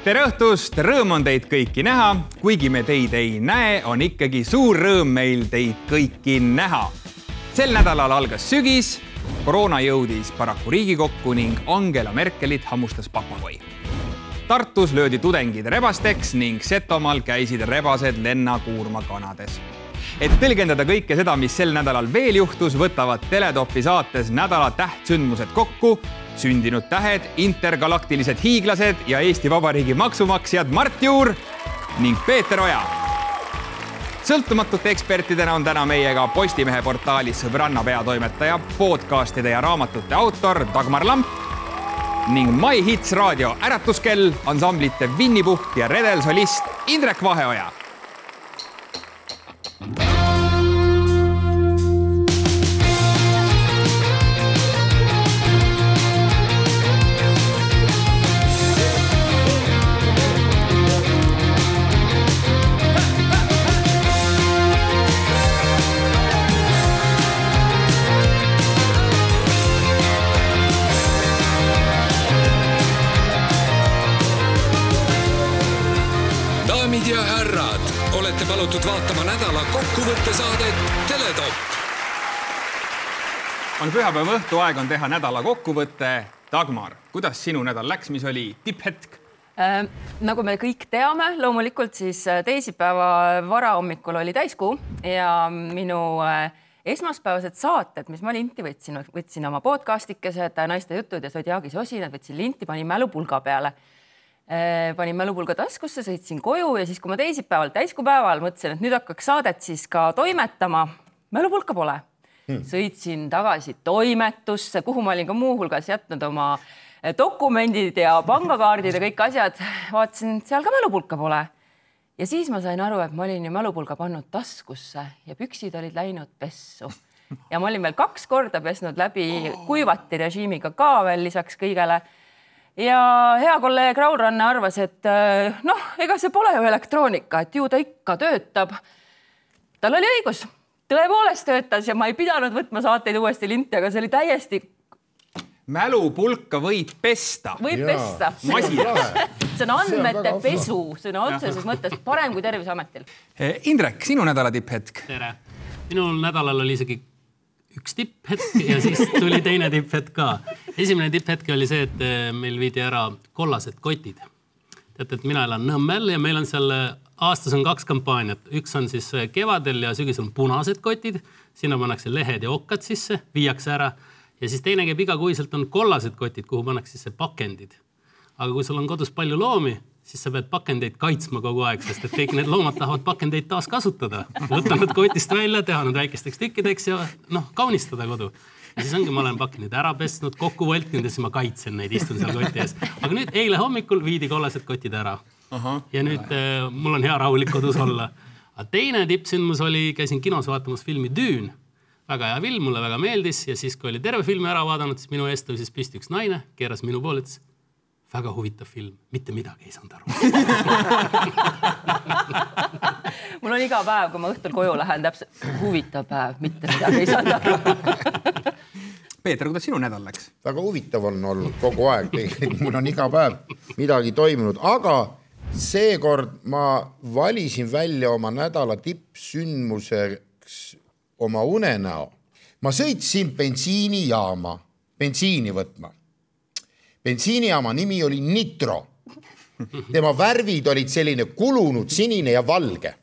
tere õhtust, rõõm on teid kõiki näha, kuigi me teid ei näe, on ikkagi suur rõõm meil teid kõiki näha. sel nädalal algas sügis, koroona jõudis paraku Riigikokku ning Angela Merkelit hammustas papagoi. Tartus löödi tudengid rebasteks ning Setomaal käisid rebased lennakuurma kanades. Et tõlgendada kõike seda, mis sel nädalal veel juhtus, võtavad Teletopi saates nädala tähtsündmused kokku sündinud tähed, intergalaktilised hiiglased ja Eesti Vabariigi maksumaksjad Mart Juur ning Peeter Oja. sõltumatute ekspertidena on täna meiega Postimehe portaali Sõbranna peatoimetaja, podcastide ja raamatute autor Dagmar Lamp ning My Hits raadio Äratuskell, ansamblite Winny Puhk ja redelsolist Indrek Vaheoja palutud vaatama nädala kokkuvõttesaadet Teletopp. on pühapäeva õhtuaeg, on teha nädala kokkuvõte. Dagmar, kuidas sinu nädal läks, mis oli tipphetk? Äh, nagu me kõik teame, loomulikult siis äh, teisipäeva varahommikul oli täiskuu ja minu äh, esmaspäevased saated, mis ma linti võtsin, võtsin oma podcastikesed, naiste jutud ja Zodiaagis osinad, võtsin linti, panin mälupulga peale panin mälupulga taskusse, sõitsin koju ja siis, kui ma teisipäeval, täiskuupäeval mõtlesin, et nüüd hakkaks saadet siis ka toimetama, mälupulka pole hmm.. sõitsin tagasi toimetusse, kuhu ma olin ka muuhulgas jätnud oma äh, dokumendid ja pangakaardid ja kõik asjad. vaatasin, seal ka mälupulka pole. ja siis ma sain aru, et ma olin ju mälupulga pannud taskusse ja püksid olid läinud pessu ja ma olin veel kaks korda pesnud läbi kuivati režiimiga ka veel lisaks kõigele ja hea kolleeg Raul Ranne arvas, et äh, noh, ega see pole ju elektroonika, et ju ta ikka töötab. tal oli õigus, tõepoolest töötas ja ma ei pidanud võtma saateid uuesti linti, aga see oli täiesti. mälupulka võib pesta. võib Jaa. pesta. see on andmete pesu sõna otseses mõttes parem kui Terviseametil. Eh, Indrek, sinu nädala tipphetk. tere, minul nädalal oli isegi üks tipphetk ja siis tuli teine tipphetk ka. esimene tipphetk oli see, et eh, meil viidi ära kollased kotid. teate, et mina elan Nõmmel ja meil on seal eh, aastas on kaks kampaaniat, üks on siis eh, kevadel ja sügisel on punased kotid, sinna pannakse lehed ja okkad sisse, viiakse ära ja siis teine käib igakuiselt, on kollased kotid, kuhu pannakse sisse pakendid. aga kui sul on kodus palju loomi, siis sa pead pakendeid kaitsma kogu aeg, sest et kõik need loomad tahavad pakendeid taaskasutada. võtta nad kotist välja, teha nad väikesteks tükkideks ja noh, kaunistada kodu. ja siis ongi, ma olen pakendid ära pesnud, kokku voltinud ja siis ma kaitsen neid, istun seal koti ees. aga nüüd eile hommikul viidi kollased kotid ära. ja nüüd äh, mul on hea rahulik kodus olla. aga teine tippsündmus oli, käisin kinos vaatamas filmi Düün väga hea film, mulle väga meeldis ja siis, kui oli terve filmi ära vaadanud, siis minu eest tõusis püsti üks naine, keeras minu poole, ütles väga huvitav film, mitte midagi ei saanud aru. Mul on iga päev, kui ma õhtul koju lähen, täpselt huvitav päev, mitte midagi ei saanud aru. Peeter, kuidas sinu nädal läks? väga huvitav on olnud kogu aeg, tegelikult. Mul on iga päev midagi toimunud, aga seekord ma valisin välja oma nädala tippsündmuseks oma unenäo. ma sõitsin bensiinijaama bensiini võtma bensiinijaama nimi oli Nitro. tema värvid olid selline kulunud sinine ja valge.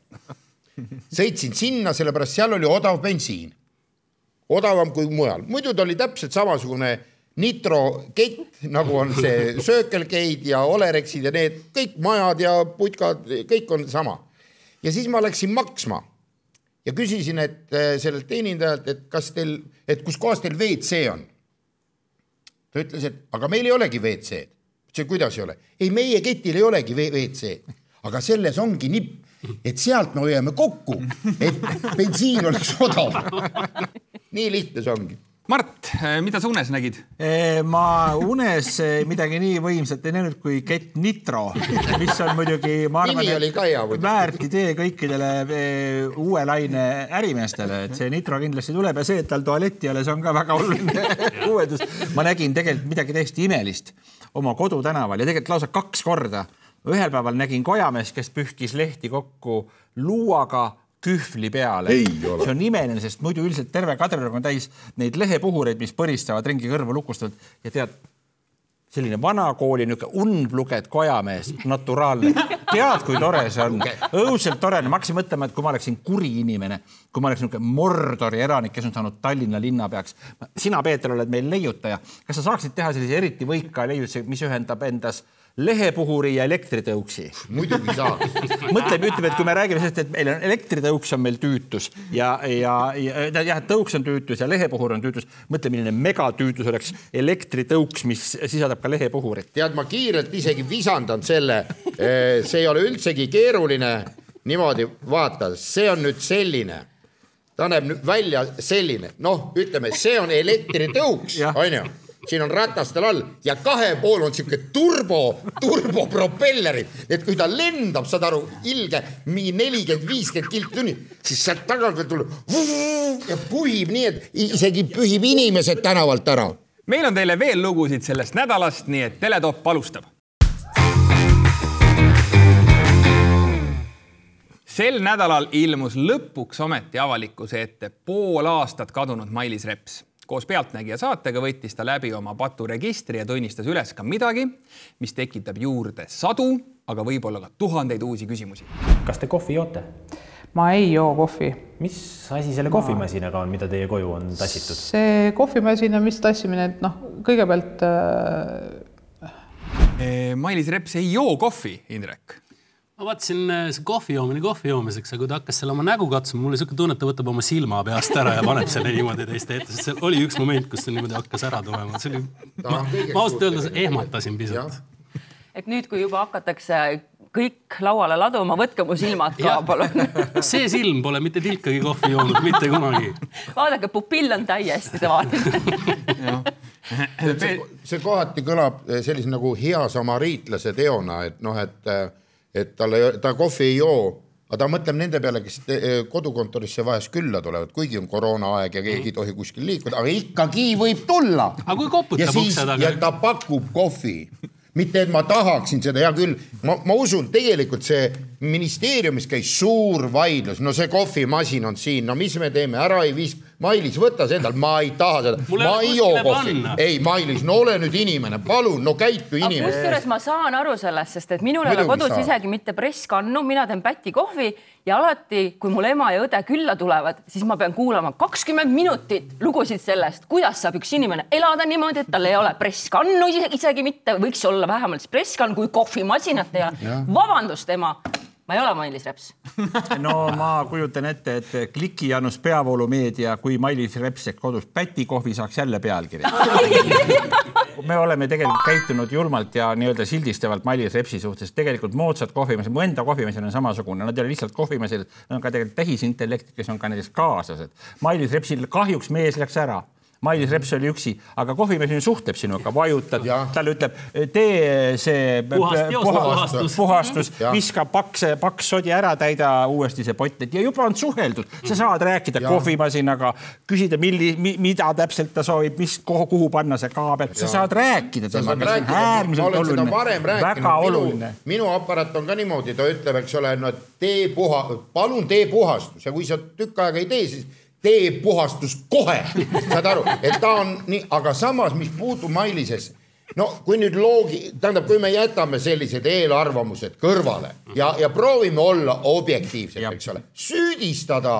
sõitsin sinna, sellepärast seal oli odav bensiin. odavam kui mujal, muidu ta oli täpselt samasugune Nitro kett, nagu on see Circle K-d ja Olerexid ja need kõik majad ja putkad, kõik on sama. ja siis ma läksin maksma ja küsisin, et eh, sellelt teenindajalt, et kas teil, et kus kohas teil WC on ta ütles, et aga meil ei olegi WC-d. ütlesin, kuidas ei ole? ei, meie ketil ei olegi WC-d, aga selles ongi nipp, et sealt me hoiame kokku, et bensiin oleks odav. nii lihtne see ongi Mart, mida sa unes nägid? ma unes midagi nii võimsat ei näinud kui kett Nitro, mis on muidugi, ma arvan, väärt idee kõikidele uue laine ärimeestele, et see Nitro kindlasti tuleb ja see, et tal tualetti ei ole, see on ka väga oluline uuendus. ma nägin tegelikult midagi täiesti imelist oma kodutänaval ja tegelikult lausa kaks korda ühel päeval nägin kojameest, kes pühkis lehti kokku luuaga kühvli peale. see on imeline, sest muidu üldiselt terve Kadrioru on täis neid lehepuhureid, mis põristavad ringi kõrva lukustavalt ja tead, selline vanakooli niisugune undbluged kojamees, naturaalne. tead, kui tore see on, õudselt tore, ma hakkasin mõtlema, et kui ma oleksin kuri inimene, kui ma oleks niisugune Mordori elanik, kes on saanud Tallinna linnapeaks. sina, Peeter, oled meil leiutaja, kas sa saaksid teha sellise eriti võika leiutuse, mis ühendab endas äh, lehepuhuri ja elektritõuksi. muidugi saaks. mõtleme, ütleme, et kui me räägime sellest, et meil on elektritõuks on meil tüütus ja, ja, ja jah, tõuks on tüütus ja lehepuhur on tüütus. mõtle, milline megatüütus oleks elektritõuks, mis sisaldab ka lehepuhurit. tead, ma kiirelt isegi visandan selle. Eh, see ei ole üldsegi keeruline niimoodi vaata, see on nüüd selline ta näeb nüüd välja selline, noh, ütleme, see on elektritõuks, onju siin on ratastel all ja kahe pool on sihuke turbo, turbopropellerid, et kui ta lendab, saad aru, ilge mingi nelikümmend, viiskümmend kilttunni, siis sealt tagant veel tuleb ja puhib nii, et isegi pühib inimesed tänavalt ära. meil on teile veel lugusid sellest nädalast, nii et Teletopp alustab. sel nädalal ilmus lõpuks ometi avalikkuse ette pool aastat kadunud Mailis Reps koos Pealtnägija saatega võttis ta läbi oma paturegistri ja tunnistas üles ka midagi, mis tekitab juurde sadu, aga võib-olla ka tuhandeid uusi küsimusi. kas te kohvi joote? ma ei joo kohvi. mis asi selle kohvimasinaga on, mida teie koju on tassitud? see kohvimasina, mis tassimine, et noh, kõigepealt äh.... Mailis Reps ei joo kohvi, Indrek ma vaatasin, äh, kohvi joomine kohvi joomiseks, aga kui ta hakkas selle oma nägu katsuma, mul oli siuke tunne, et ta võtab oma silma peast ära ja paneb selle niimoodi teiste ette, sest seal oli üks moment, kus see niimoodi hakkas ära tulema, see oli, ma, ma ausalt öeldes ehmatasin pisut. et nüüd, kui juba hakatakse kõik lauale laduma, võtke mu silmad ka, palun. see silm pole mitte tilkagi kohvi joonud, mitte kunagi. vaadake, pupill on täiesti tavaline see, see kohati kõlab sellise nagu hea samariitlase teona, et noh, et et talle, ta kohvi ei joo, aga ta mõtleb nende peale, kes kodukontorisse vahest külla tulevad, kuigi on koroonaaeg ja keegi ei tohi kuskil liikuda, aga ikkagi võib tulla. aga kui koputab ukse taga? ja ta pakub kohvi. Mitte et ma tahaksin seda, hea küll, ma, ma usun, tegelikult see ministeeriumis käis suur vaidlus, no see kohvimasin on siin, no mis me teeme, ära ei viis-, Mailis, võta see endal, ma ei taha seda, ma ei joo kohvi. ei, Mailis, no ole nüüd inimene, palun, no käitu inimene. kusjuures ma saan aru sellest, sest et minul ei ole kodus saa. isegi mitte presskannu, mina teen päti kohvi ja alati, kui mul ema ja õde külla tulevad, siis ma pean kuulama kakskümmend minutit lugusid sellest, kuidas saab üks inimene elada niimoodi, et tal ei ole presskannu isegi mitte, võiks olla vähemalt presskann, kui kohvimasinat ei ole. vabandust, ema ma ei ole Mailis Reps no ma kujutan ette, et klikijanus peavoolumeedia, kui Mailis Reps ehk kodus Päti kohvi saaks jälle pealkirja me oleme tegelikult käitunud julmalt ja nii-öelda sildistavalt Mailis Repsi suhtes. tegelikult moodsad kohvimasinad, mu enda kohvimasin on samasugune, nad ei ole lihtsalt kohvimasinad, nad on ka tegelikult tehisintellektid, kes on ka näiteks kaaslased. Mailis Repsil kahjuks mees läks ära Mailis Reps oli üksi, aga kohvimees suhtleb sinuga, vajutad, talle ütleb, tee see Puhast, puhastus, puhastus. viska paks, paks sodi ära, täida uuesti see pott ja juba on suheldud, sa saad rääkida ja. kohvimasinaga, küsida, milli, mida täpselt ta soovib, mis, kuhu panna see kaabel, sa saad rääkida temaga, see on äärmiselt oluline, väga oluline. minu aparaat on ka niimoodi, ta ütleb, eks ole, no tee puha, palun tee puhastus. Ja kui sa tükk aega ei tee, siis tee puhastus kohe, saad aru, et ta on nii, aga samas, mis puutub Mailisesse, no kui nüüd loogi, tähendab, kui me jätame sellised eelarvamused kõrvale ja, ja proovime olla objektiivsed, eks ole, süüdistada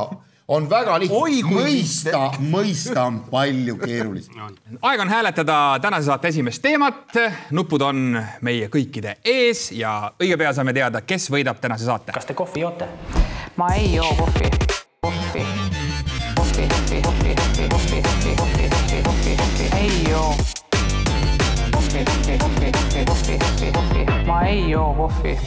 on väga lihtne, mõista, mõista on palju keerulisem. aeg on hääletada tänase saate esimest teemat. nupud on meie kõikide ees ja õige pea saame teada, kes võidab tänase saate. kas te kohvi joote? ma ei joo kohvi. kohvi joo. ma ei joo kohvi.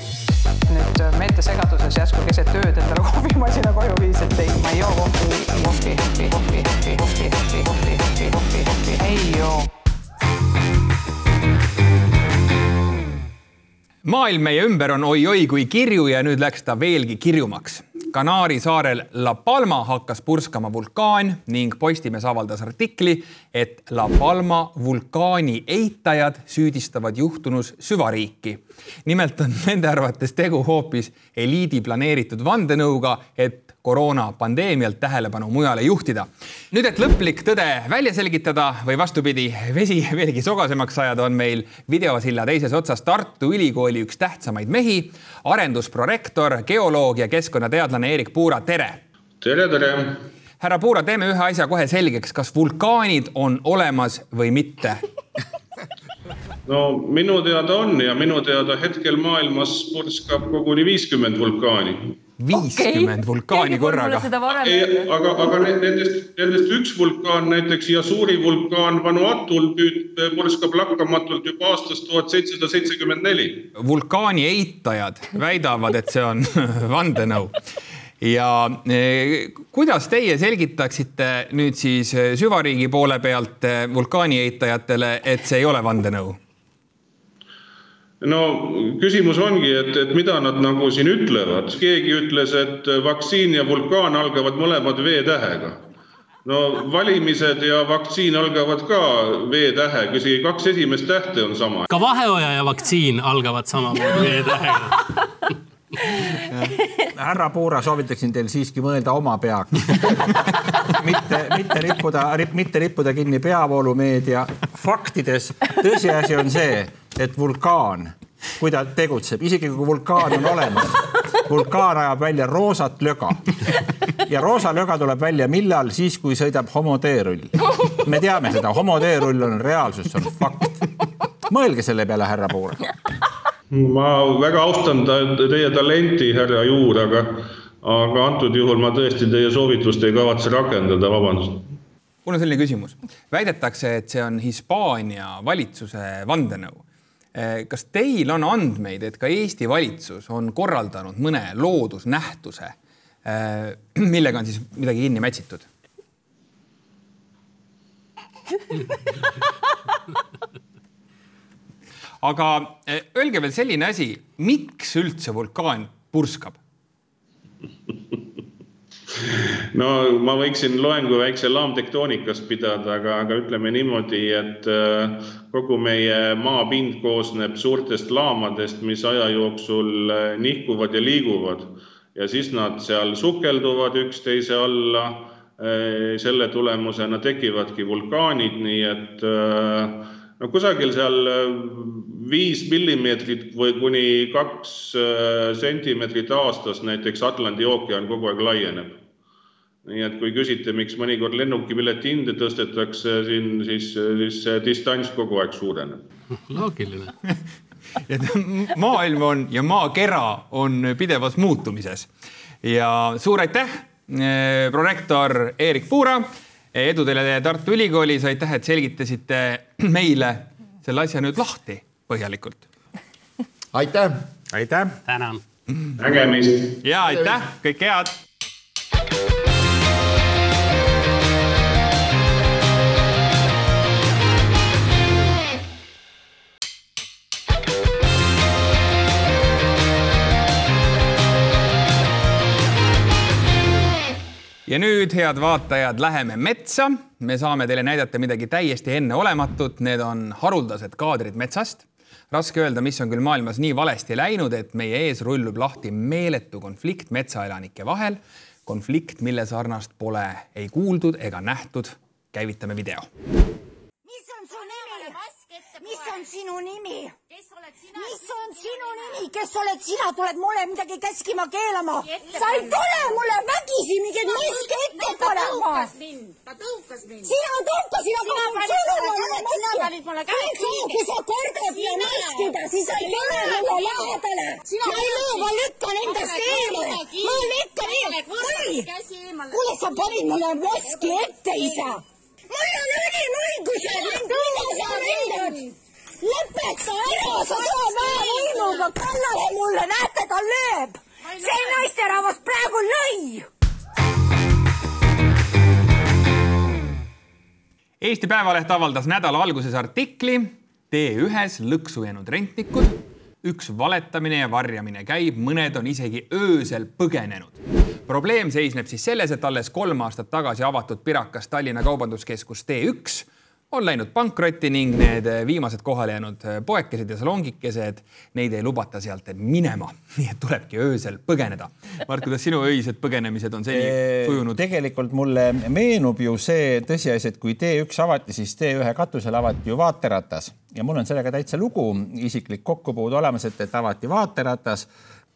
nüüd meeltesegaduses järsku keset ööd endale kohvimasina koju viis, et ei, ma ei joo kohvi, kohvi, kohvi, kohvi, kohvi, kohvi, kohvi, kohvi, kohvi, kohvi, ei joo. maailm meie ümber on oi-oi kui kirju ja nüüd läks ta veelgi kirjumaks Kanaari saarel La Palma hakkas purskama vulkaan ning Postimees avaldas artikli, et La Palma vulkaani eitajad süüdistavad juhtunus süvariiki. nimelt on nende arvates tegu hoopis eliidi planeeritud vandenõuga, et koroonapandeemialt tähelepanu mujale juhtida. nüüd, et lõplik tõde välja selgitada või vastupidi, vesi veelgi sogasemaks ajada, on meil videosilla teises otsas Tartu Ülikooli üks tähtsamaid mehi, arendusprorektor, geoloog ja keskkonnateadlane Eerik Puura, tere. tere, tere. härra Puura, teeme ühe asja kohe selgeks, kas vulkaanid on olemas või mitte no minu teada on ja minu teada hetkel maailmas purskab koguni viiskümmend vulkaani viiskümmend okay. vulkaani korraga. aga, aga nendest, nendest üks vulkaan, näiteks Jasuri vulkaan Vanuatul purskab lakkamatult juba aastast tuhat seitsesada seitsekümmend neli. vulkaani eitajad väidavad, et see on vandenõu ja e, kuidas teie selgitaksite nüüd siis süvariigi poole pealt vulkaani eitajatele, et see ei ole vandenõu? No küsimus ongi, et, et mida nad nagu siin ütlevad, keegi ütles, et vaktsiin ja vulkaan algavad mõlemad V-tähega. no valimised ja vaktsiin algavad ka V-tähega, isegi kaks esimest tähte on sama. ka vaheoja ja vaktsiin algavad samamoodi V-tähega härra Puura, soovitaksin teil siiski mõelda oma peaga mitte, mitte rippuda, mitte rippuda kinni peavoolumeedia faktides. tõsiasi on see et vulkaan, kui ta tegutseb, isegi kui vulkaan on olemas, vulkaan ajab välja roosat löga. ja roosa löga tuleb välja millal, siis kui sõidab homoteerull. me teame seda, homoteerull on reaalsus, see on fakt. mõelge selle peale, härra Puur. Ma väga austan ta, teie talenti, härra Juur, aga, aga antud juhul ma tõesti teie soovitust ei kavatse rakendada, vabandust. Mul on selline küsimus, väidetakse, et see on Hispaania valitsuse vandenõu. Eh, kas teil on andmeid, et ka Eesti valitsus on korraldanud mõne loodusnähtuse, eh, millega on siis midagi kinni mätsitud? aga eh, öelge veel selline asi, miks üldse vulkaan purskab? no ma võiksin loengu väikse laamtektoonikast pidada, aga, aga ütleme niimoodi, et äh, kogu meie maapind koosneb suurtest laamadest, mis aja jooksul äh, nihkuvad ja liiguvad ja siis nad seal sukelduvad üksteise alla. Äh, selle tulemusena tekivadki vulkaanid, nii et no kusagil seal viis millimeetrit või kuni kaks sentimeetrit aastas näiteks Atlandi ookean kogu aeg laieneb nii et kui küsite, miks mõnikord lennukipileti hinde tõstetakse siin, siis, siis see distants kogu aeg suureneb. loogiline et maailm on ja maakera on pidevas muutumises ja suur aitäh, eh, prorektor Eerik Puura. Edu teile Tartu Ülikoolis, aitäh, et selgitasite meile selle asja nüüd lahti põhjalikult. aitäh. aitäh. tänan. nägemist. ja aitäh, kõike head ja nüüd, head vaatajad, läheme metsa. me saame teile näidata midagi täiesti enneolematut, need on haruldased kaadrid metsast. raske öelda, mis on küll maailmas nii valesti läinud, et meie ees rullub lahti meeletu konflikt metsaelanike vahel. konflikt, mille sarnast pole ei kuuldud ega nähtud. käivitame video. mis on su nimi? Mis on sinu nimi? mis on sinu nimi, kes oled sina, tuled mulle midagi käskima, keelama? sa ei tule mulle vägisi mingeid maske ette panema. ta tõukas mind. sina tõukasid, aga mul sõnum on mulle maske. kui sa kordad ja maskida, siis sa ei tule mulle lähedale. ma ei löö, ma lükkan endast eemale. ma lükkan eemale. kuule, sa panid mulle maski ette, isa. Mul on inimõigused, mind sa ründad? lõpeta sa tuled väevõimuga kallale mulle, näete, ta lööb. see naisterahvas praegu lõi. Eesti Päevaleht avaldas nädala alguses artikli T1-s lõksu jäänud rentnikud üks valetamine ja varjamine käib, mõned on isegi öösel põgenenud. Probleem seisneb siis selles, et alles kolm aastat tagasi avatud pirakas Tallinna Kaubanduskeskus T1 on läinud pankrotti ning need viimased kohale jäänud poekesed ja salongikesed, neid ei lubata sealt minema, nii et tulebki öösel põgeneda. Mart, kuidas sinu öised põgenemised on seni sujunud? tegelikult mulle meenub ju see tõsiasi, et kui T1 avati, siis T1 katusel avati ju vaateratas ja mul on sellega täitsa lugu, isiklik kokkupuude olemas, et, et avati vaateratas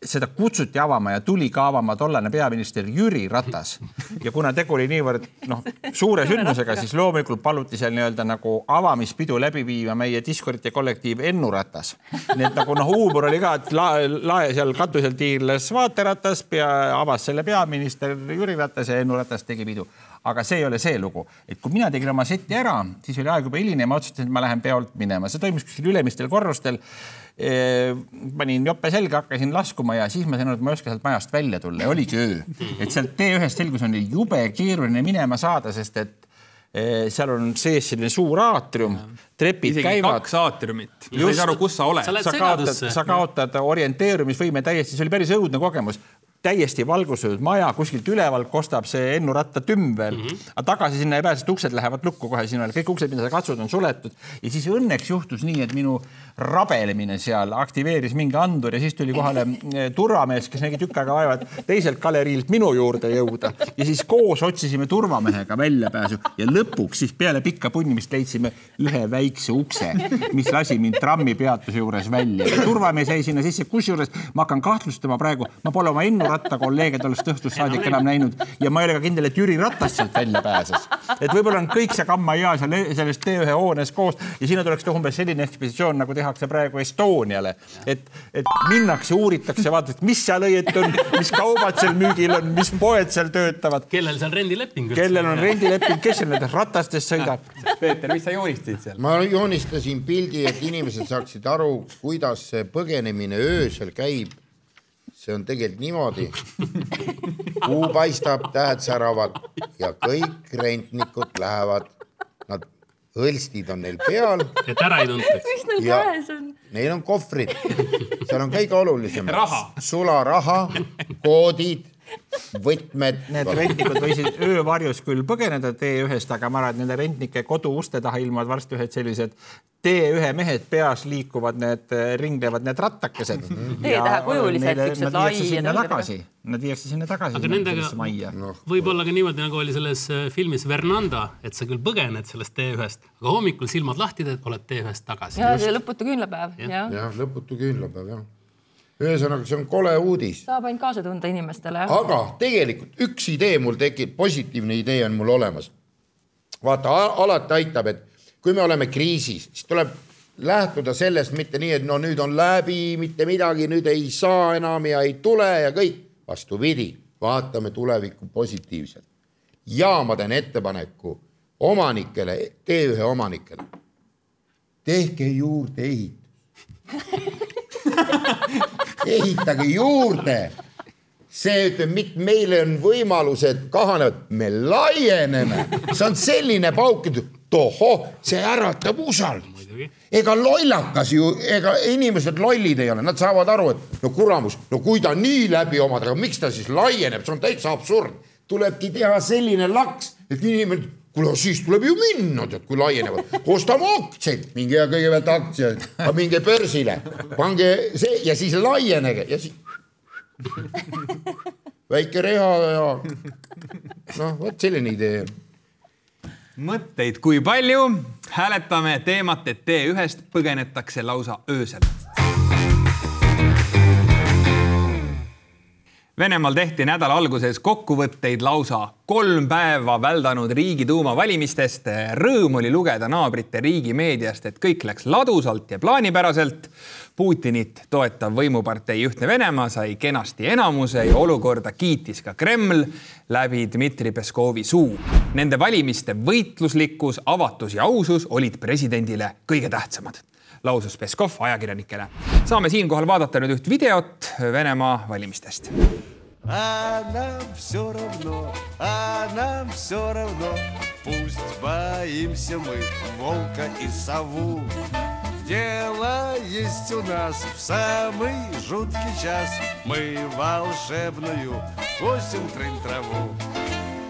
seda kutsuti avama ja tuli ka avama tollane peaminister Jüri Ratas. ja kuna tegu oli niivõrd noh, suure sündmusega, siis loomulikult paluti seal nii-öelda nagu avamispidu läbi viima meie diskorite kollektiiv Ennu Ratas. nii et nagu noh, huumor oli ka, et lae la, seal katusel tiirles vaateratas, pea, avas selle peaminister Jüri Ratas ja Ennu Ratas tegi pidu. Aga see ei ole see lugu, et kui mina tegin oma seti ära, siis oli aeg juba hiline ja ma otsustasin, et ma lähen peolt minema, see toimus kuskil ülemistel korrustel panin jope selga, hakkasin laskuma ja siis ma sain aru, et ma ei oska sealt majast välja tulla ja oligi öö. et sealt T1-st selgus, on jube keeruline minema saada, sest et seal on sees selline suur aatrium, trepid Isegi käivad. kaks aatriumit, sa ei saa aru, kus sa oled. sa kaotad, sa kaotad orienteerumisvõime täiesti, see oli päris õudne kogemus täiesti valgustatud maja, kuskilt ülevalt kostab see Ennu Ratta tümm veel. Mm, -hmm. aga tagasi sinna ei pääse, sest uksed lähevad lukku kohe, siin on kõik uksed, mida sa katsud, on suletud. Ja siis õnneks juhtus nii, et minu rabelemine seal aktiveeris mingi andur ja siis tuli kohale eh, turvamees, kes nägi tükk aega vaeva, et teiselt galeriilt minu juurde jõuda. Ja siis koos otsisime turvamehega väljapääsu ja lõpuks siis peale pikka punnimist leidsime ühe väikse ukse, mis lasi mind trammipeatuse juures välja. turvamees jäi sinna sisse, kusjuures ma hakkan kahtlustama praegu, ma pole oma Ennu Ratta kolleege tollest õhtust saadik enam näinud ja ma ei ole ka kindel, et Jüri Ratas sealt välja pääses. et võib-olla on kõik see kammaia seal selles T1 hoones koos ja sinna tuleks teha umbes selline ekspeditsioon, nagu tehakse praegu Estoniale, et, et minnakse, uuritakse, vaadatakse, mis seal õieti on, mis kaubad seal müügil on, mis poed seal töötavad. kellel seal rendileping üldse kellel on rendileping, kes seal nendes ratastes sõidab? Peeter, mis sa joonistasid seal? ma joonistasin pildi, et inimesed saaksid aru, kuidas see põgenemine öösel käib see on tegelikult niimoodi. kuu paistab, tähed säravad ja kõik rentnikud lähevad, nad, hõlstid on neil peal. et ära ei tuntaks. mis neil käes on? Neil on kohvrid, seal on kõige olulisem. sularaha, koodid võtmed. Need rentnikud võisid öövarjus küll põgeneda T1-st, aga ma arvan, et nende rentnike koduuste taha ilmuvad varsti ühed sellised T1 mehed peas liikuvad need, ringlevad need rattakesed mm. -hmm. T-tähekujulised, siuksed laiad. tagasi, nad viiakse sinna tagasi. aga nendega no. võib olla ka niimoodi, nagu oli selles äh, filmis Vernanda, et sa küll põgened sellest T1-st, aga hommikul silmad lahti teed, oled T1-st tagasi. ja see lõputu küünlapäev. jah ja, lõputu küünlapäev jah ühesõnaga, see on kole uudis. saab ainult kaasa tunda inimestele. aga tegelikult üks idee mul tekib, positiivne idee on mul olemas. vaata, alati aitab, et kui me oleme kriisis, siis tuleb lähtuda sellest mitte nii, et no nüüd on läbi, mitte midagi, nüüd ei saa enam ja ei tule ja kõik. vastupidi, vaatame tulevikku positiivselt. ja ma teen ettepaneku omanikele, T1 omanikele. tehke juurde ehitus ehitage juurde. see ütleb, meile on võimalused kahanevad, me laieneme, see on selline pauk, et tohoh, see äratab usaldust. ega lollakas ju, ega inimesed lollid ei ole, nad saavad aru, et no kuramus, no kui ta nii läbi omad, aga miks ta siis laieneb, see on täitsa absurd. tulebki teha selline laks, et inimene kuule, siis tuleb ju minna, tead, kui laienevad, ostame aktsiaid, minge kõigepealt aktsiaid, minge börsile, pange see ja siis laienege. Ja siis väike reha ja noh, vot selline idee. mõtteid kui palju, hääletame teemat, et T1-st põgenetakse lausa öösel Venemaal tehti nädala alguses kokkuvõtteid lausa kolm päeva väldanud Riigiduuma valimistest. Rõõm oli lugeda naabrite riigimeediast, et kõik läks ladusalt ja plaanipäraselt. Putinit toetav võimupartei Ühtne Venemaa sai kenasti enamuse ja olukorda kiitis ka Kreml läbi Dmitri Peskovi suu. Nende valimiste võitluslikkus, avatus ja ausus olid presidendile kõige tähtsamad lausus Peskov ajakirjanikele. saame siinkohal vaadata nüüd üht videot Venemaa valimistest. А нам все равно, а нам все равно, пусть боимся мы волка и сову. Дело есть у нас в самый жуткий час. Мы волшебную косим трынь траву.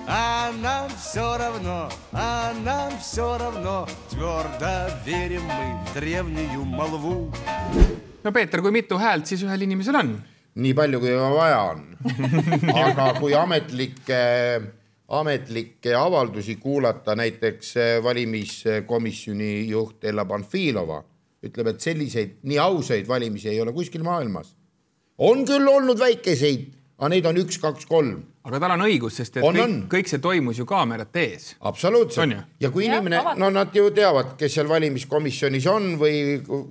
А нам все равно, а нам все равно, твердо верим мы в древнюю молву. no Peeter , kui mitu häält siis ühel inimesel on ? nii palju , kui vaja on . aga kui ametlikke , ametlikke avaldusi kuulata , näiteks eh, valimiskomisjoni juht Ella Panfilova ütleb , et selliseid nii ausaid valimisi ei ole kuskil maailmas . on küll olnud väikeseid , aga neid on üks, kaks, kolm. aga tal on õigus, sest et On, kõik, on. kõik see toimus ju kaamerate ees. Absoluutselt ja kui inimene, no nad ju teavad, kes seal valimiskomisjonis on või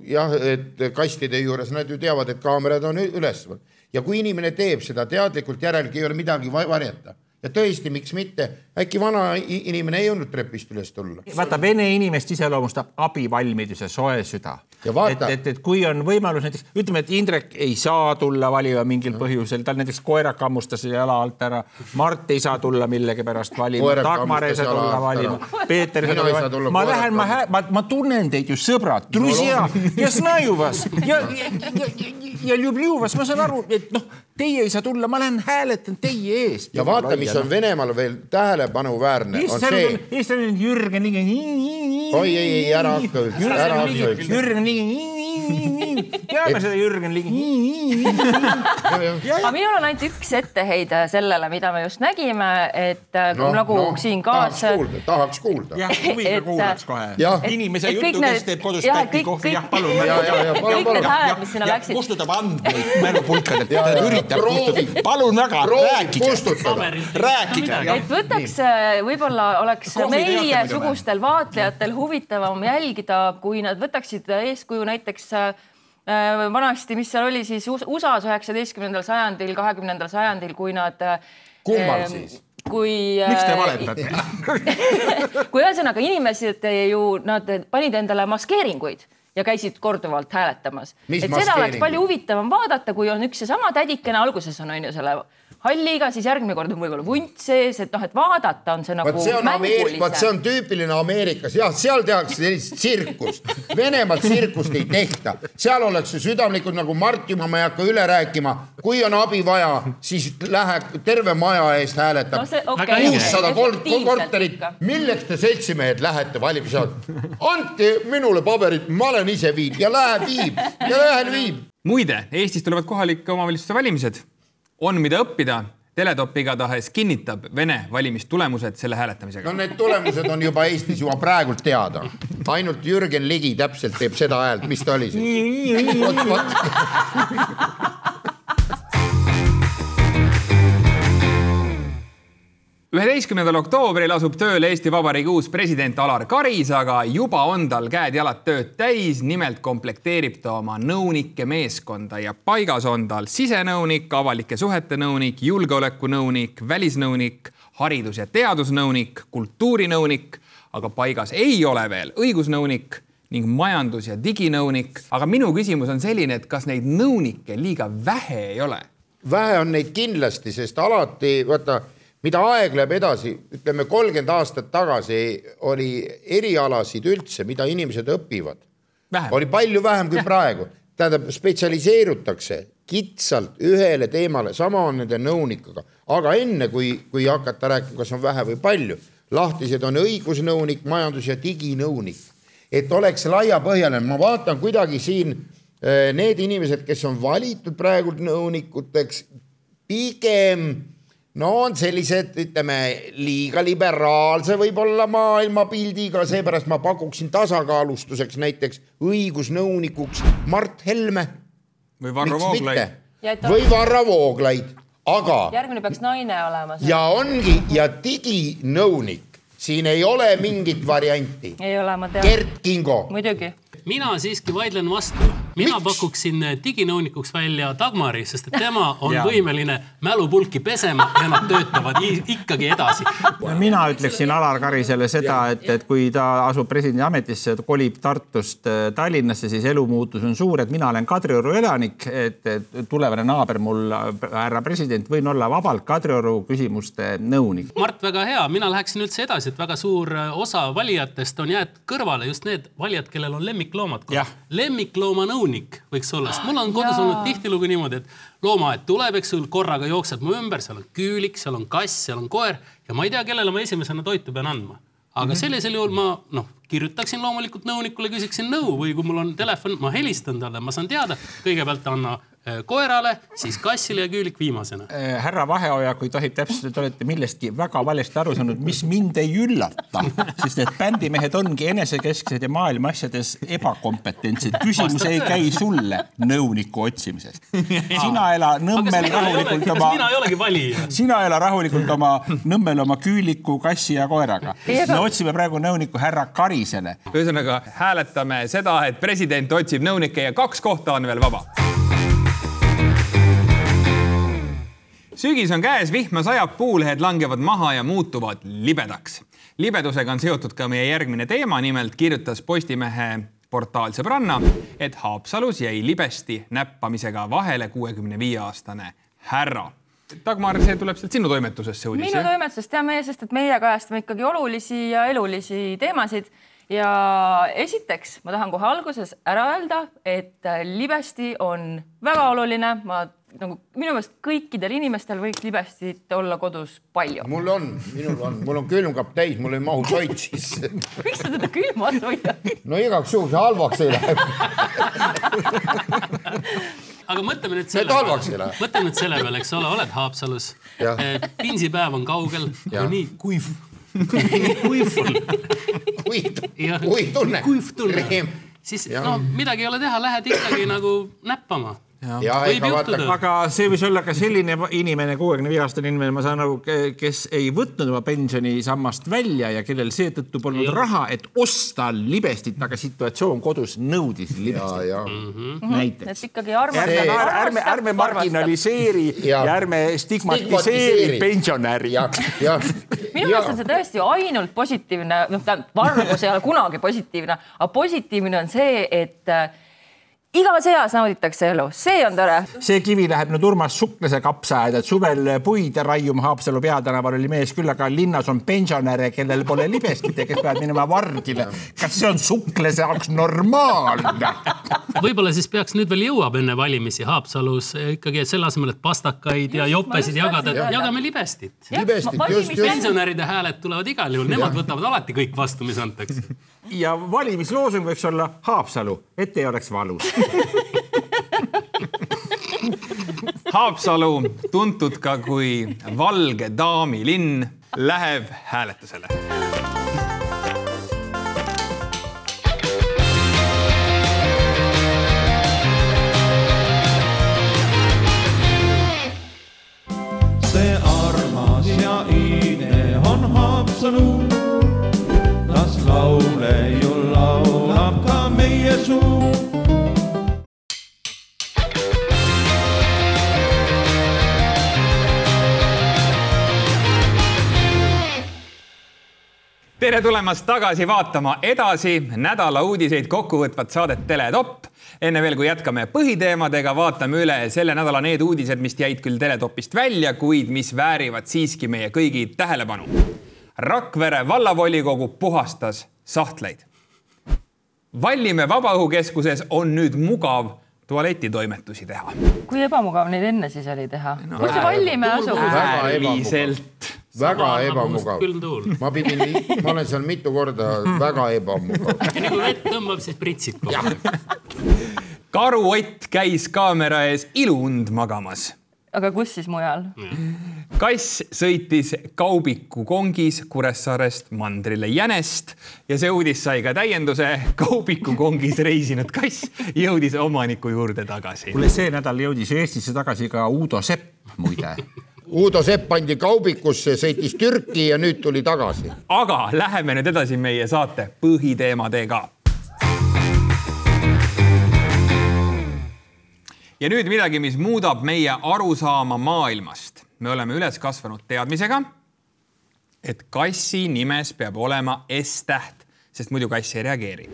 jah, et kastide juures nad ju teavad, et kaamerad on üles. ja kui inimene teeb seda teadlikult, järelgi ei ole midagi va- varjata ja tõesti, miks mitte, äkki vana inimene ei jõudnud trepist üles tulla. vaata, vene inimest iseloomustab abivalmidus ja soe süda et, et, et kui on võimalus näiteks ütleme, et Indrek ei saa tulla valima mingil põhjusel, tal näiteks koerad kammustasid jala alt ära, Mart ei saa tulla millegipärast valima, Dagmar ei saa tulla valima, Peeter ei saa tulla valima. ma lähen, ma, ma, ma tunnen teid ju sõbrad, družja, ja snaju vas ja, ja, ja, ja, ja, ja, ja, ja, ja, ja, ja, ja, ja, ja, ja, ja, ja, ja, ja, teie ei saa tulla, ma lähen hääletan teie eest. ja vaata, mis on Venemaal veel tähelepanuväärne, on Jürgen Ligi. oi ei, ei ära hakka ära hakka. Jürgen Ligi. Teame seda Jürgen Ligi. aga minul on ainult üks etteheide sellele, mida me just nägime, et äh, Noh, nagu noh, siin kuulda, tahaks kuulda. jah, huviga Et- kuulaks kohe. Inimese need- kes teeb kodus jah, päti kõik- kohvi, kõik- jah, palun. ja, ja, ja palun, kõik need palun. hääled, mis sinna läksid, kustutab andmeid mälupulkadelt, Ja, ta ja, üritab kustutada, palun väga, rääkige, kustutada. rääkige. et võtaks, võib-olla oleks meiesugustel vaatlejatel huvitavam jälgida, kui nad võtaksid eeskuju näiteks äh, vanasti, mis seal oli siis US- USA-s üheksateistkümnendal sajandil, kahekümnendal sajandil, kui nad. Kummal siis? kui. miks te valetate? kui ühesõnaga inimesed ju, nad panid endale maskeeringuid ja käisid korduvalt hääletamas. Et seda oleks palju huvitavam vaadata, kui on üks seesama tädikene, alguses on on ju selle halliga, siis järgmine kord on võib-olla vunt sees, et noh, et vaadata on see nagu vot see on Ameerika, vot see on tüüpiline Ameerikas, jah, seal tehakse sellist tsirkust. Venemaal tsirkust ei tehta, seal ollakse südamlikud nagu Mart juba, ma ei hakka üle rääkima. kui on abi vaja, siis lähe terve maja eest hääletab No kuussada efektiivselt korterit milleks te seltsimehed lähete valimisjaoskonda? andke minule paberit, ma olen ise viinud ja läheb viib ja läheb viib. muide, Eestis tulevad kohalike omavalitsuste valimised. on, mida õppida. Teletop igatahes kinnitab Vene valimistulemused selle hääletamisega no. need tulemused on juba Eestis juba praegult teada. ainult Jürgen Ligi täpselt teeb seda häält, mis ta oli siis. vot, vot. Üheteistkümnendal oktoobril asub tööle Eesti Vabariigi uus president Alar Karis, aga juba on tal käed-jalad tööd täis. nimelt komplekteerib ta oma nõunike meeskonda ja paigas on tal sisenõunik, avalike suhete nõunik, julgeolekunõunik, välisnõunik, haridus- ja teadusnõunik, kultuurinõunik, aga paigas ei ole veel õigusnõunik ning majandus- ja diginõunik. aga minu küsimus on selline, et kas neid nõunikke liiga vähe ei ole? vähe on neid kindlasti, sest alati vaata, mida aeg läheb edasi, ütleme kolmkümmend aastat tagasi oli erialasid üldse, mida inimesed õpivad, oli palju vähem kui praegu. tähendab, spetsialiseerutakse kitsalt ühele teemale, sama on nende nõunikega, aga enne kui, kui hakata rääkima, kas on vähe või palju, lahtised on õigusnõunik, majandus- ja diginõunik, et oleks laiapõhjaline, ma vaatan kuidagi siin eh, need inimesed, kes on valitud praegu nõunikuteks, pigem no on sellised, ütleme liiga liberaalse võib-olla maailmapildiga, seepärast ma pakuksin tasakaalustuseks näiteks õigusnõunikuks Mart Helme. või Varro Vooglaid. Või Varro Vooglaid, aga järgmine peaks naine olema. ja ongi ja diginõunik, siin ei ole mingit varianti. ei ole, ma tean. Gert Kingo, muidugi. mina siiski vaidlen vastu, mina pakuksin diginõunikuks välja Dagmari, sest et tema on võimeline mälupulki pesema ja nad töötavad ikkagi edasi. mina ütleksin Alar Karisele seda, et, et kui ta asub presidendi ametisse, kolib Tartust äh, Tallinnasse, siis elumuutus on suur, et mina olen Kadrioru elanik, et, et tulevane naaber mul, härra president, võin olla vabalt Kadrioru küsimuste nõunik. Mart, väga hea, mina läheksin üldse edasi, et väga suur osa valijatest on jäetud kõrvale just need valijad, kellel on lemmikloomad. lemmikloomanõunik võiks olla, sest mul on kodus olnud tihtilugu niimoodi, et loomaaed tuleb, eks sul korraga jookseb mu ümber, seal on küülik, seal on kass, seal on koer ja ma ei tea, kellele ma esimesena toitu pean andma. aga mm -hmm. sellisel juhul ma noh, kirjutaksin loomulikult nõunikule, küsiksin nõu või kui mul on telefon, ma helistan talle, ma saan teada, kõigepealt anna Äh, koerale, siis kassile ja küülik viimasena. Äh, härra Vaheoja, kui tohib täpsustada, te olete millestki väga valesti aru saanud, mis mind ei üllata, sest need bändimehed ongi enesekesksed ja maailma asjades ebakompetentsed. küsimus ei käi sulle nõuniku otsimisest. sina ela Nõmmel rahulikult oma. mina ei olegi valija. sina ela rahulikult oma Nõmmel oma küüliku, kassi ja koeraga. me otsime praegu nõunikku härra Karisele. ühesõnaga hääletame seda, et president otsib nõunikke ja kaks kohta on veel vaba sügis on käes, vihma sajab, puulehed langevad maha ja muutuvad libedaks. libedusega on seotud ka meie järgmine teema, nimelt kirjutas Postimehe portaal Sõbranna, et Haapsalus jäi libesti näppamisega vahele kuuekümne viie aastane härra. Dagmar, see tuleb sealt sinu toimetusest, see uudis? minu toimetusest ja meie, sest et meie kajastame ikkagi olulisi ja elulisi teemasid ja esiteks ma tahan kohe alguses ära öelda, et libesti on väga oluline, ma nagu minu meelest kõikidel inimestel võiks libestit olla kodus palju. mul on, minul on, mul on külmkapp täis, mul ei mahu toit sisse. miks sa teda külmas hoiad? no igaks juhuks halvaks ei lähe aga mõtleme nüüd selle peale, mõtle nüüd selle peale, eks ole, oled Haapsalus, eh, pinsipäev on kaugel, nii kuiv kuiv on. kuiv, kuiv tunne. kuiv tunne, siis ja. no midagi ei ole teha, lähed ikkagi nagu näppama aga see võis olla ka selline inimene, kuuekümne viie aastane inimene, ma saan aru, kes ei võtnud oma pensionisammast välja ja kellel seetõttu polnud ja. raha, et osta libestit, aga situatsioon kodus nõudis libestit. Mm -hmm. näiteks. et ikkagi armastab. ärme, ärme, ärme marginaliseeri ja. ja ärme stigmatiseeri pensionäri. minu meelest on see tõesti ainult positiivne, noh, tähendab, vargus ei ole kunagi positiivne, aga positiivne on see, et igas eas nauditakse elu, see on tore. see kivi läheb nüüd Urmas Suklase kapsaaeda, et suvel puid raiuma Haapsalu peatänaval oli mees küll, aga linnas on pensionäre, kellel pole libestit ja kes peavad minema vardile. kas see on Suklase jaoks normaalne? võib-olla siis peaks nüüd veel jõuab enne valimisi Haapsalus ikkagi selle asemel, et pastakaid ja jopesid jagada, jagame libestit. libestit, just, just. pensionäride hääled tulevad igal juhul, nemad võtavad alati kõik vastu, mis antakse. Ja valimisloosung võiks olla Haapsalu, et ei oleks valus Haapsalu, tuntud ka kui Valge Daami linn, läheb hääletusele. see armas ja iide on Haapsalu, laule ju laulab ka meie suu tere tulemast tagasi vaatama edasi nädala uudiseid kokkuvõtvat saadet Teletopp. enne veel, kui jätkame põhiteemadega, vaatame üle selle nädala need uudised, mis jäid küll Teletopist välja, kuid mis väärivad siiski meie kõigi tähelepanu. Rakvere vallavolikogu puhastas sahtleid. Vallimäe Vabaõhukeskuses on nüüd mugav tualetitoimetusi teha. kui ebamugav neid enne siis oli teha no,? kus see Vallimäe asub? äärmiselt väga ebamugav. ma pidin, ma olen seal mitu korda väga ebamugav. nii kui vett tõmbab, siis pritsib kohe. karuott käis kaamera ees iluund magamas. Aga kus siis mujal? kass sõitis Kaubiku kongis Kuressaarest mandrile Jänest ja see uudis sai ka täienduse. Kaubiku kongis reisinud kass jõudis omaniku juurde tagasi. kuule, see nädal jõudis Eestisse tagasi ka Uudo Sepp muide Uudo Sepp pandi kaubikusse, sõitis Türki ja nüüd tuli tagasi. aga läheme nüüd edasi meie saate põhiteemadega ja nüüd midagi, mis muudab meie arusaama maailmast. me oleme üles kasvanud teadmisega, et kassi nimes peab olema S-täht, sest muidu kass ei reageeri.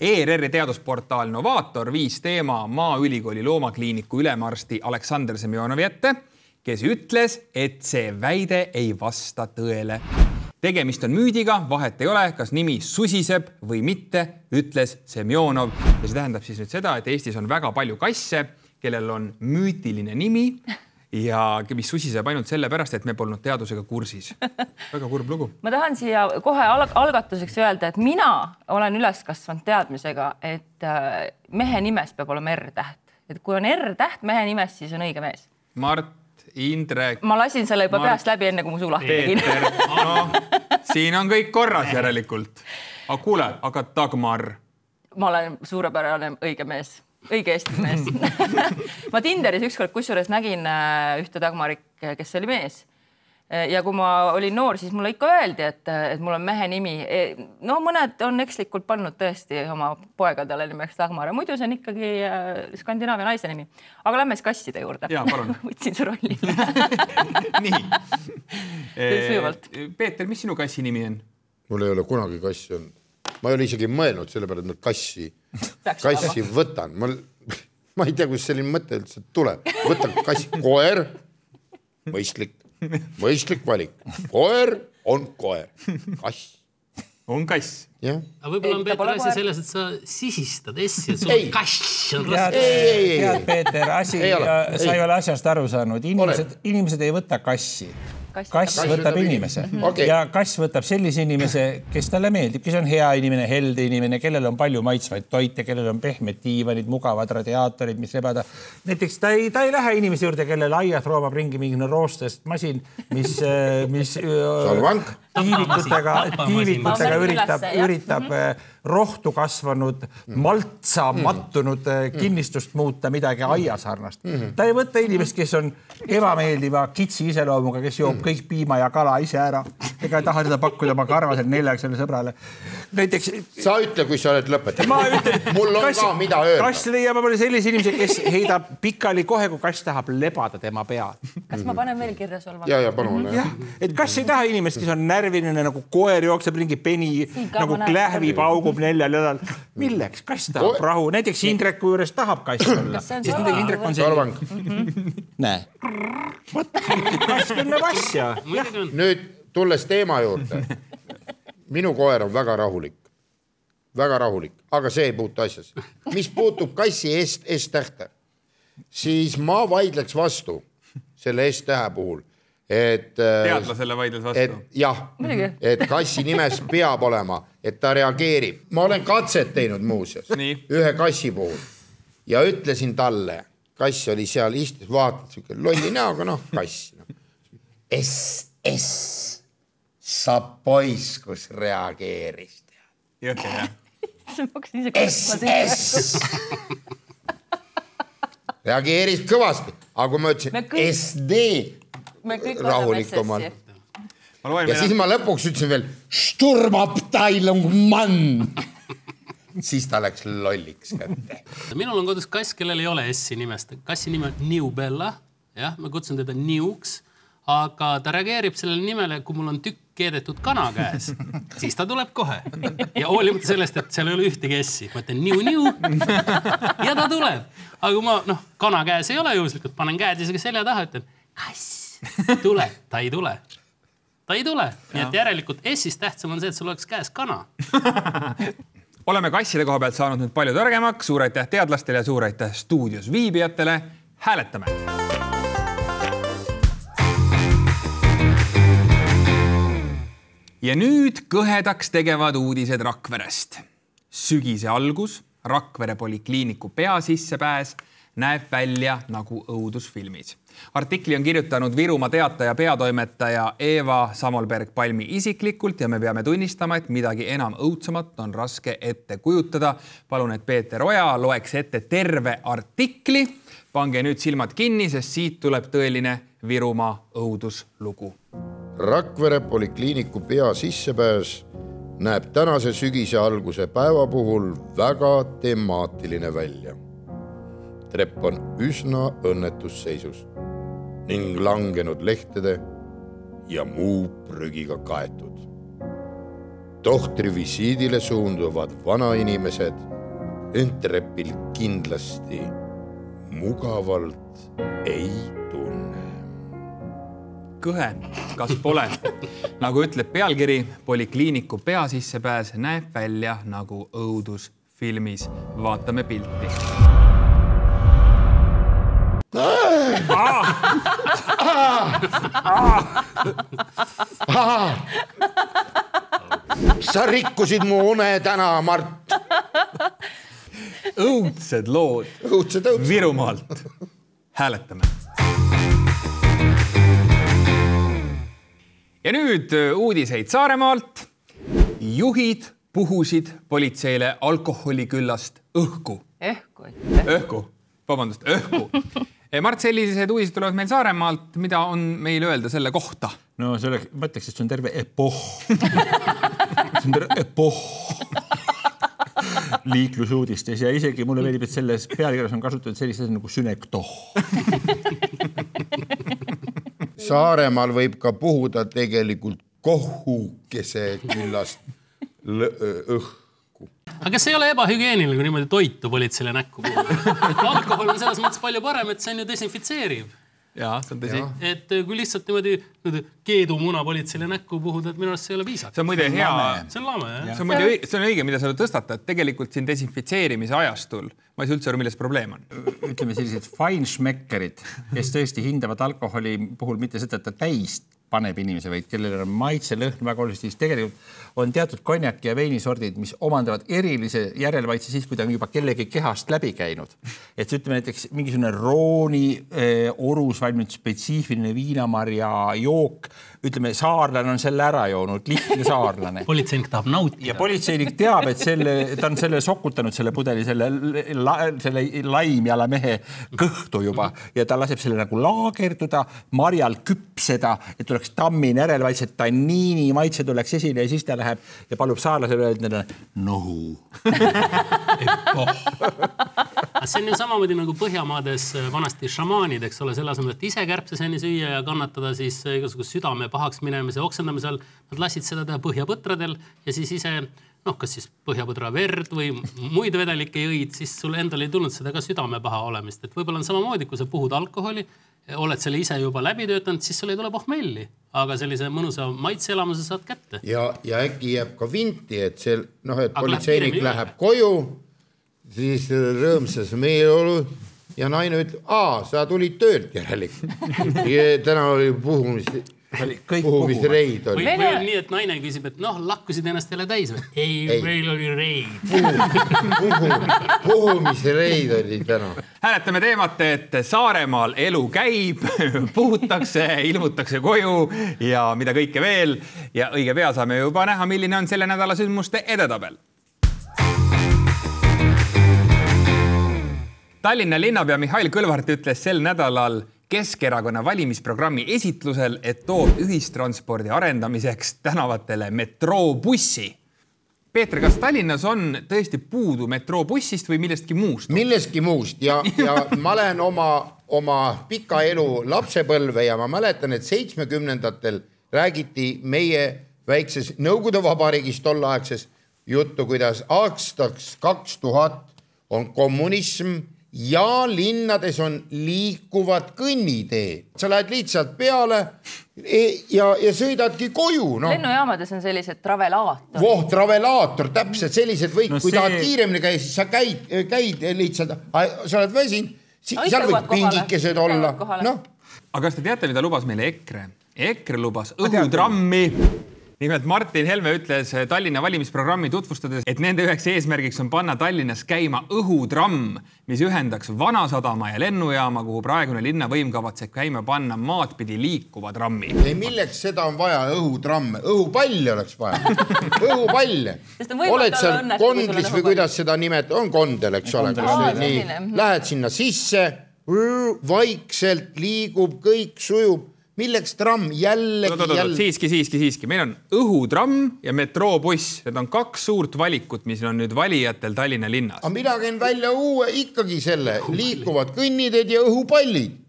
ERR-i teadusportaal Novaator viis teema Maaülikooli loomakliiniku ülemarsti Aleksander Semjonovi ette, kes ütles, et see väide ei vasta tõele tegemist on müüdiga, vahet ei ole, kas nimi susiseb või mitte, ütles Semjonov ja see tähendab siis nüüd seda, et Eestis on väga palju kasse, kellel on müütiline nimi ja mis susiseb ainult sellepärast, et me polnud teadusega kursis. väga kurb lugu. ma tahan siia kohe alg algatuseks öelda, et mina olen üles kasvanud teadmisega, et äh, mehe nimes peab olema R-täht, et kui on R-täht mehe nimes, siis on õige mees. Mart Indrek. ma lasin selle juba Mart... peast läbi, enne kui mu suu lahti tegin. no, siin on kõik korras järelikult. aga kuule, aga Dagmar? ma olen suurepärane õige mees, õige Eesti mees ma Tinderis ükskord kusjuures nägin äh, ühte Dagmarit, kes oli mees Eh, ja kui ma olin noor, siis mulle ikka öeldi, et, et mul on mehe nimi. Eh, no mõned on ekslikult pannud tõesti oma poegadele nimeks Dagmar muidu see on ikkagi Skandinaavia naise nimi. aga lähme siis kasside juurde. võtsin su rolli nii sujuvalt. Peeter, mis sinu kassi nimi on? mul ei ole kunagi kassi olnud. Ma ei ole isegi mõelnud selle peale, et ma kassi, kassi võtan. ma, ma ei tea, kust selline mõte üldse tuleb. võtan kassi, koer, mõistlik. Mõistlik valik, koer on koer, kass. On kass. aga võib-olla on Peeter asi selles, et sa sisistad S-i, et sul on kass on raske. tead, Peeter, asi, sa ei ole asjast aru saanud, inimesed, inimesed ei võta kassi kass, kass võtab inimese okay. ja kass võtab sellise inimese, kes talle meeldib, kes on hea inimene, helde inimene, kellel on palju maitsvaid toite, kellel on pehmed diivanid, mugavad radiaatorid, mis lebada. näiteks ta ei, ta ei lähe inimese juurde, kellel aias roomab ringi mingi roostest masin, mis, mis tiivikutega, tiivikutega üritab, üritab mhm. Rohtu kasvanud, maltsa mattunud kinnistust muuta midagi aiasarnast. Mhm. ta ei võta inimest, kes on ebameeldiva kitsi iseloomuga, kes joob kõik piima ja kala ise ära ega ei taha seda pakkuda oma karvasele neljaksele sõbrale. näiteks. sa ütle, kui sa oled lõpetanud. ma ütlen. mul on kass, ka, mida öelda. kass leiab omale sellise inimese, kes heidab pikali kohe, kui kass tahab lebada tema peal. kas ma panen veel kirja solvama? ja, ja palun. jah, et kass ei taha inimest, kes on närviline nagu koer jookseb ringi peni nagu klähvi paugub neljal jalal. milleks, kass tahab rahu, näiteks Indreku juures tahab kass olla, sest näiteks Indrek on selline. näe, vot kass tunneb asja. nüüd tulles teema juurde. minu koer on väga rahulik, väga rahulik, aga see ei puutu asjasse. mis puutub kassi S, S-tähte, siis ma vaidleks vastu selle S-tähe puhul et. Äh, teadlasele vaidles vastu. jah, et kassi nimes peab olema, et ta reageerib. ma olen katset teinud muuseas ühe kassi puhul ja ütlesin talle, kass oli seal istus, vaatas siuke lolli näoga, noh kass no.. S, S sa poiss, kus reageeris. jõhker jah. SS reageeris kõvasti, aga kui ma ütlesin kõik... SD rahulikumalt. ja meile... siis ma lõpuks ütlesin veel Sturmabteilung Mann siis ta läks lolliks kätte. minul on kodus kass, kellel ei ole S-i nimest, kassi nimi on New Bella, jah, ma kutsun teda Niuks, aga ta reageerib sellele nimele, kui mul on tükk keedetud kana käes, siis ta tuleb kohe. ja hoolimata sellest, et seal ei ole ühtegi S-i, ma ütlen niu-niu ja ta tuleb. aga kui ma noh, kana käes ei ole juhuslikult, panen käed isegi selja taha, ütlen kass, tule, ta ei tule. ta ei tule, nii et järelikult S-ist tähtsam on see, et sul oleks käes kana oleme kasside koha pealt saanud nüüd palju targemaks, suur aitäh teadlastele ja suur aitäh stuudios viibijatele. hääletame ja nüüd kõhedaks tegevad uudised Rakverest. sügise algus, Rakvere polikliiniku peasissepääs näeb välja nagu õudusfilmis. Artikli on kirjutanud Virumaa Teataja peatoimetaja Eva Samolberg-Palmi isiklikult ja me peame tunnistama, et midagi enam õudsemat on raske ette kujutada. palun, et Peeter Oja loeks ette terve artikli. pange nüüd silmad kinni, sest siit tuleb tõeline Virumaa õuduslugu Rakvere polikliiniku pea sissepääs näeb tänase sügise alguse päeva puhul väga temaatiline välja. Trepp on üsna õnnetus seisus ning langenud lehtede ja muu prügiga kaetud. tohtri visiidile suunduvad vanainimesed end trepil kindlasti mugavalt ei tunne. kõhe, kas pole? nagu ütleb pealkiri, polikliiniku pea sissepääs näeb välja nagu õudusfilmis. vaatame pilti. Sa rikkusid mu une täna, Mart. õudsed lood õudsed, õudsed. Virumaalt. hääletame. ja nüüd äh, uudiseid Saaremaalt. juhid puhusid politseile alkoholiküllast õhku. õhku. õhku, vabandust, õhku. Mart, sellised uudised tulevad meil Saaremaalt, mida on meil öelda selle kohta? no selle, ma ütleks, et see on terve epohh. see on terve epohh liiklusuudistes ja isegi mulle meeldib, et selles pealkirjas on kasutatud sellist asja nagu sünektoh. Saaremaal võib ka puhuda tegelikult kohukese küllast õhku. Aga kas ei ole ebahügieeniline, kui niimoodi toitu politseile näkku puhuda? alkohol on selles mõttes palju parem, et see on ju desinfitseeriv ja see on tõsi. et kui lihtsalt niimoodi, niimoodi keedumuna politseile näkku puhuda, et minu arust see ei ole piisav. see on muide hea. see on lame jah. see on muide, see on õige, mida sa tõstatad, tegelikult siin desinfitseerimise ajastul ma ei saa üldse aru, milles probleem on. ütleme sellised feinschmeckerid, kes tõesti hindavad alkoholi puhul mitte seda, et ta täis paneb inimese, vaid kellel on maitse, lõhn väga oluliselt, siis tegelikult on teatud konjaki ja veinisordid, mis omandavad erilise järelmaitse siis, kui ta on juba kellegi kehast läbi käinud. et ütleme näiteks mingisugune Rooni eh, orus valminud spetsiifiline viinamarja jook, ütleme, saarlane on selle ära joonud, lihtne saarlane. politseinik tahab nautida. ja politseinik teab, et selle, ta on selle sokutanud selle pudeli, selle la, selle laimjala mehe kõhtu juba ja ta laseb selle nagu laagerduda, marjal küpseda, et tuleks tammin järelmaitse, tanniini maitse tuleks esile ja siis ta läheb ja palub saarlasele öelda nohu see on ju samamoodi nagu Põhjamaades vanasti šamaanid, eks ole, selle asemel, et ise kärbseseni süüa ja kannatada siis igasuguse südame pahaks minemise, oksendamise all. Nad lasid seda teha põhjapõtradel ja siis ise noh, kas siis põhjapõdra verd või muid vedelikke jõid, siis sul endal ei tulnud seda ka südamepaha olemist, et võib-olla on samamoodi, kui sa puhud alkoholi, oled selle ise juba läbi töötanud, siis sul ei tule pohmelli, aga sellise mõnusa maitseelamuse saad kätte. ja, ja äkki jääb ka vinti, et see noh, et aga politseinik läheb, läheb koju siis rõõmsas meeleolu ja naine ütleb, aa, sa tulid töölt järelikult. täna oli puhumist, puhumisreid oli. või on nii, et naine küsib, et noh, lakkusid ennast jälle täis või? ei, ei., meil oli reid. puhumisreid oli täna. hääletame teemat, et Saaremaal elu käib, puhutakse, ilmutakse koju ja mida kõike veel ja õige pea saame juba näha, milline on selle nädala sündmuste edetabel Tallinna linnapea Mihhail Kõlvart ütles sel nädalal Keskerakonna valimisprogrammi esitlusel, et toob ühistranspordi arendamiseks tänavatele metroobussi. Peeter, kas Tallinnas on tõesti puudu metroobussist või millestki muust? millestki muust ja, ja ma olen oma, oma pika elu lapsepõlve ja ma mäletan, et seitsmekümnendatel räägiti meie väikses Nõukogude Vabariigis tolleaegses juttu, kuidas aastaks kaks tuhat on kommunism ja linnades on liikuvad kõnniteed, sa lähed lihtsalt peale e ja, ja sõidadki koju no.. lennujaamades on sellised travelaatorid. voh, travelaator, täpselt sellised või no, kui see... tahad kiiremini käia, siis sa käid, käid lihtsalt, sa oled väsinud, seal võib pingikesed olla, noh. aga kas te teate, mida lubas meile EKRE? EKRE lubas õhutrammi nimelt Martin Helme ütles Tallinna valimisprogrammi tutvustades, et nende üheks eesmärgiks on panna Tallinnas käima õhutramm, mis ühendaks Vanasadama ja lennujaama, kuhu praegune linnavõim kavatseb käima panna maad pidi liikuva trammi. ei, milleks seda on vaja, õhutramme, õhupalle oleks vaja. Õhupalle. oled seal kondlis või kuidas seda nimetada, on kondel, eks ole, kus nii, lähed sinna sisse, vaikselt liigub, kõik sujub milleks tramm jällegi, jälle. siiski, siiski, siiski, meil on õhutramm ja metroobuss, need on kaks suurt valikut, mis on nüüd valijatel Tallinna linnas. aga mina käin välja uue ikkagi selle, liikuvad kõnniteed ja õhupallid.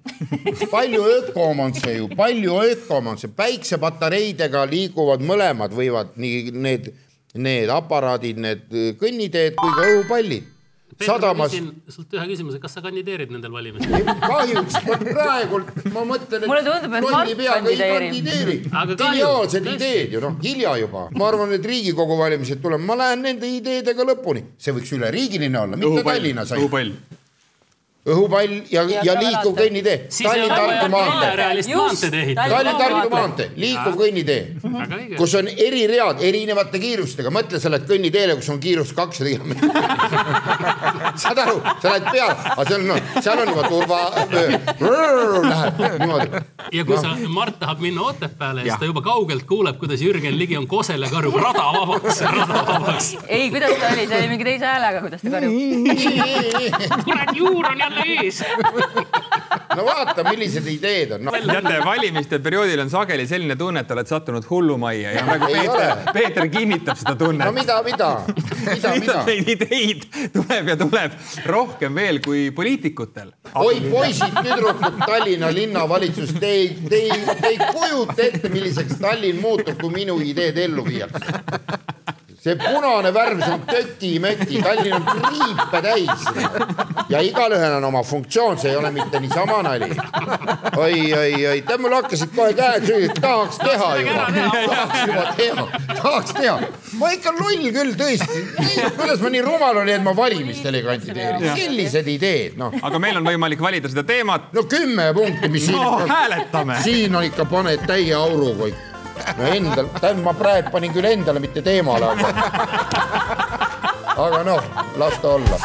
palju ökom on see ju, palju ökom on see, päiksepatareidega liiguvad mõlemad, võivad nii need, need aparaadid, need kõnniteed kui ka õhupallid sadamas. sult ühe küsimuse, kas sa kandideerid nendel valimistel? kahjuks praegu ma mõtlen, et. mulle tundub, et Mart kandideerib. kandideeri. geniaalsed ideed ju noh, hilja juba. ma arvan, et Riigikogu valimised tulevad, ma lähen nende ideedega lõpuni, see võiks üleriigiline olla, mitte Tallinnas ainult. õhupall õhupall ja, ja, ja liikuv kõnnitee. Tallinn-Tartu maantee. Tallinn-Tartu maantee, liikuv kõnnitee, kus on eriread erinevate kiirustega, mõtle, sa lähed kõnniteele, kus on kiirus kakssada kilomeetrit. saad aru, sa lähed peale, aga seal on no,, seal on juba turva. Läheb niimoodi. ja kui no. sa, Mart tahab minna Otepääle, siis ta juba kaugelt kuuleb, kuidas Jürgen Ligi on kosel ja karjub rada vabaks, rada vabaks. ei, kuidas ta oli, see oli mingi teise häälega, kuidas ta karjub. kurat, juur on jälle ees no vaata, millised ideed on. No.. teate, valimiste perioodil on sageli selline tunne, et oled sattunud hullumajja ja nagu Peeter, Peeter kinnitab seda tunnet. no mida, mida, mida, mida? Neid ideid tuleb ja tuleb rohkem veel kui poliitikutel. oi poisid, tüdrukud, Tallinna linnavalitsus, te ei, te ei, te ei kujuta ette, milliseks Tallinn muutub, kui minu ideed ellu viiakse see punane värv, see on töti-möti, Tallinn on triipe täis. ja igalühel on oma funktsioon, see ei ole mitte niisama nali. oi, oi, oi, tead mul hakkasid kohe käed süüa, tahaks teha juba, tahaks juba teha, tahaks teha. ma ikka loll küll tõesti, kuidas ma nii rumal olin, et ma valimistel ei kandideeri, sellised ideed, noh. aga meil on võimalik valida seda teemat. no kümme punkti, mis no, siin. hääletame. siin on ikka, paned täie ikka no endal, tähendab, ma praegu panin küll endale, mitte teemale, aga, aga noh, las ta olla.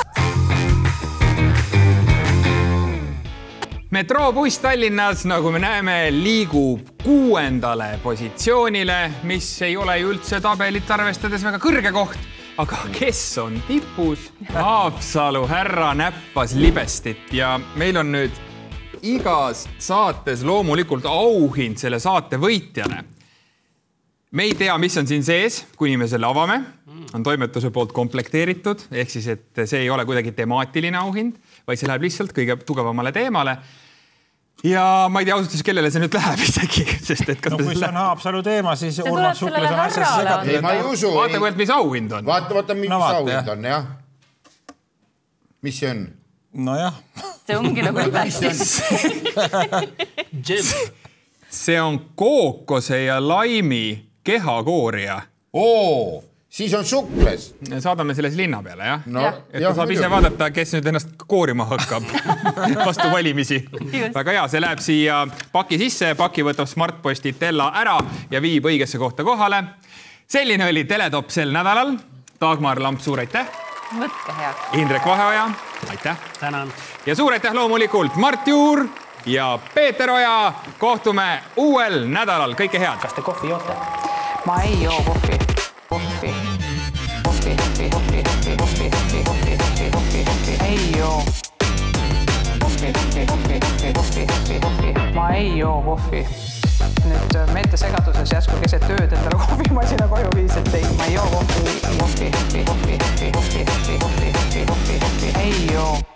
metroobuss Tallinnas, nagu me näeme, liigub kuuendale positsioonile, mis ei ole ju üldse tabelit arvestades väga kõrge koht aga kes on tipus? Haapsalu härra näppas libestit ja meil on nüüd igas saates loomulikult auhind selle saate võitjale me ei tea, mis on siin sees, kuni me selle avame, on toimetuse poolt komplekteeritud, ehk siis, et see ei ole kuidagi temaatiline auhind, vaid see läheb lihtsalt kõige tugevamale teemale. ja ma ei tea ausalt öeldes, kellele see nüüd läheb isegi, sest et kas no, kui see on Haapsalu teema, siis Urmas Suklas on asjasse segatud. ei, ma ei usu. vaata kurat, mis auhind on. vaata, vaata, mis no, vaata, auhind on, jah. mis see on? nojah. see ongi nagu libestis see on kookose ja laimi kehakooria. oo, siis on sukles. saadame selle siis linna peale, jah no,? et ta saab ise vaadata, kes nüüd ennast koorima hakkab vastu valimisi. väga hea, see läheb siia paki sisse, paki võtab Smartposti Tella ära ja viib õigesse kohta kohale. selline oli Teletopp sel nädalal. Dagmar Lamp, suur aitäh. võtke heaks. Indrek Vaheoja, aitäh. tänan. ja suur aitäh loomulikult Mart Juur ja Peeter Oja. kohtume uuel nädalal, kõike head. kas te kohvi joote? Ma ei joo kohvi, kohvi, kohvi, kohvi, kohvi, kohvi, kohvi, kohvi, kohvi, kohvi, kohvi, kohvi, ei joo. kohvi, kohvi, kohvi, kohvi, kohvi, kohvi, kohvi, ma ei joo kohvi nüüd meeltesegaduses järsku keset ööd endale kohvimasina koju viis, et ei, ma ei joo kohvi, kohvi, kohvi, kohvi, kohvi, kohvi, kohvi, kohvi, kohvi, kohvi, ei joo